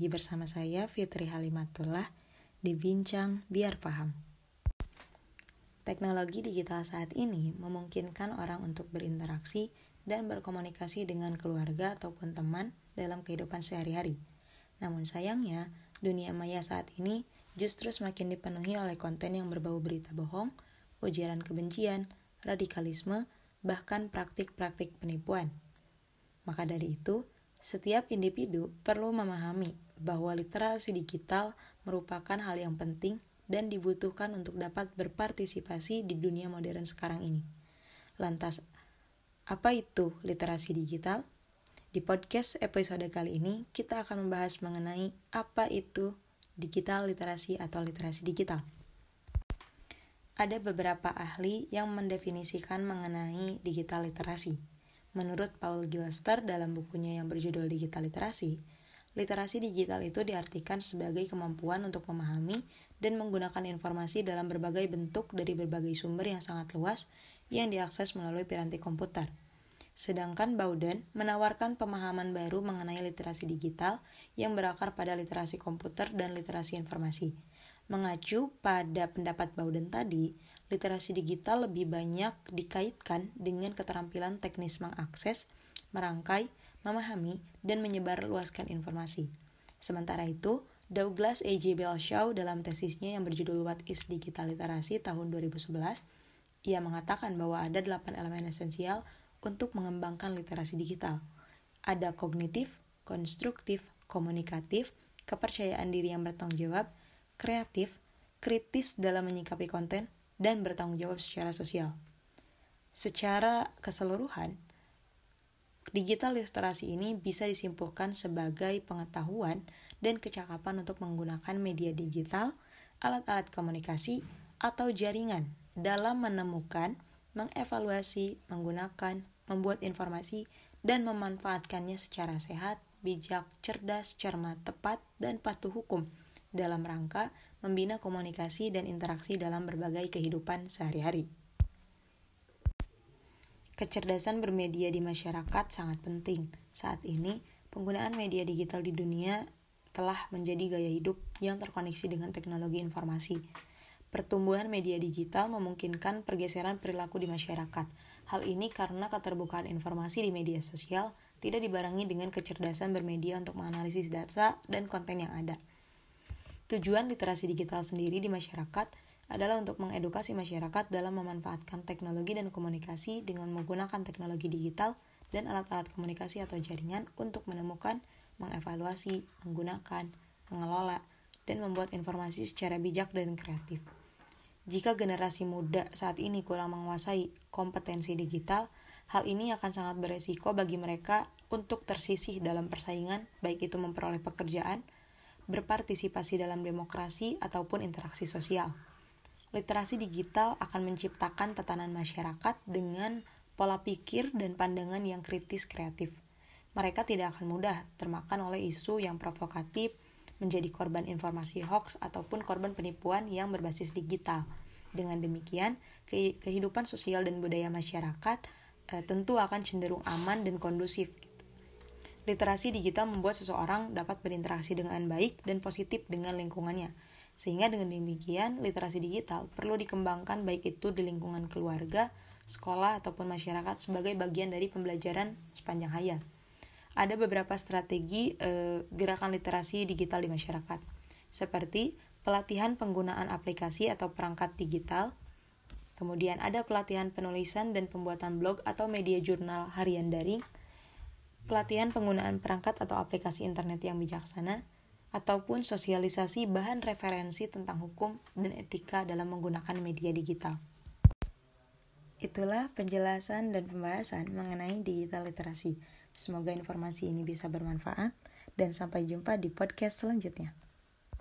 Lagi bersama saya Fitri Halimatullah di Bincang Biar Paham. Teknologi digital saat ini memungkinkan orang untuk berinteraksi dan berkomunikasi dengan keluarga ataupun teman dalam kehidupan sehari-hari. Namun sayangnya, dunia maya saat ini justru semakin dipenuhi oleh konten yang berbau berita bohong, ujaran kebencian, radikalisme, bahkan praktik-praktik penipuan. Maka dari itu, setiap individu perlu memahami bahwa literasi digital merupakan hal yang penting dan dibutuhkan untuk dapat berpartisipasi di dunia modern sekarang ini. Lantas, apa itu literasi digital? Di podcast episode kali ini, kita akan membahas mengenai apa itu digital literasi atau literasi digital. Ada beberapa ahli yang mendefinisikan mengenai digital literasi. Menurut Paul Gilster dalam bukunya yang berjudul Digital Literasi, literasi digital itu diartikan sebagai kemampuan untuk memahami dan menggunakan informasi dalam berbagai bentuk dari berbagai sumber yang sangat luas yang diakses melalui piranti komputer. Sedangkan Bowden menawarkan pemahaman baru mengenai literasi digital yang berakar pada literasi komputer dan literasi informasi. Mengacu pada pendapat Bowden tadi, literasi digital lebih banyak dikaitkan dengan keterampilan teknis mengakses, merangkai, memahami, dan menyebarluaskan informasi. Sementara itu, Douglas A. Belshaw dalam tesisnya yang berjudul What is Digital Literacy tahun 2011, ia mengatakan bahwa ada delapan elemen esensial untuk mengembangkan literasi digital. Ada kognitif, konstruktif, komunikatif, kepercayaan diri yang bertanggung jawab, kreatif, kritis dalam menyikapi konten, dan bertanggung jawab secara sosial. Secara keseluruhan, digital literasi ini bisa disimpulkan sebagai pengetahuan dan kecakapan untuk menggunakan media digital, alat-alat komunikasi, atau jaringan dalam menemukan, mengevaluasi, menggunakan, membuat informasi, dan memanfaatkannya secara sehat, bijak, cerdas, cermat, tepat, dan patuh hukum dalam rangka membina komunikasi dan interaksi dalam berbagai kehidupan sehari-hari. Kecerdasan bermedia di masyarakat sangat penting. Saat ini, penggunaan media digital di dunia telah menjadi gaya hidup yang terkoneksi dengan teknologi informasi. Pertumbuhan media digital memungkinkan pergeseran perilaku di masyarakat. Hal ini karena keterbukaan informasi di media sosial tidak dibarengi dengan kecerdasan bermedia untuk menganalisis data dan konten yang ada. Tujuan literasi digital sendiri di masyarakat adalah untuk mengedukasi masyarakat dalam memanfaatkan teknologi dan komunikasi dengan menggunakan teknologi digital dan alat-alat komunikasi atau jaringan untuk menemukan, mengevaluasi, menggunakan, mengelola, dan membuat informasi secara bijak dan kreatif. Jika generasi muda saat ini kurang menguasai kompetensi digital, hal ini akan sangat beresiko bagi mereka untuk tersisih dalam persaingan, baik itu memperoleh pekerjaan, berpartisipasi dalam demokrasi ataupun interaksi sosial. Literasi digital akan menciptakan tatanan masyarakat dengan pola pikir dan pandangan yang kritis kreatif. Mereka tidak akan mudah termakan oleh isu yang provokatif, menjadi korban informasi hoax ataupun korban penipuan yang berbasis digital. Dengan demikian, kehidupan sosial dan budaya masyarakat eh, tentu akan cenderung aman dan kondusif Literasi digital membuat seseorang dapat berinteraksi dengan baik dan positif dengan lingkungannya. Sehingga dengan demikian, literasi digital perlu dikembangkan baik itu di lingkungan keluarga, sekolah, ataupun masyarakat sebagai bagian dari pembelajaran sepanjang hayat. Ada beberapa strategi e, gerakan literasi digital di masyarakat, seperti pelatihan penggunaan aplikasi atau perangkat digital, kemudian ada pelatihan penulisan dan pembuatan blog atau media jurnal harian daring, pelatihan penggunaan perangkat atau aplikasi internet yang bijaksana, ataupun sosialisasi bahan referensi tentang hukum dan etika dalam menggunakan media digital. Itulah penjelasan dan pembahasan mengenai digital literasi. Semoga informasi ini bisa bermanfaat, dan sampai jumpa di podcast selanjutnya.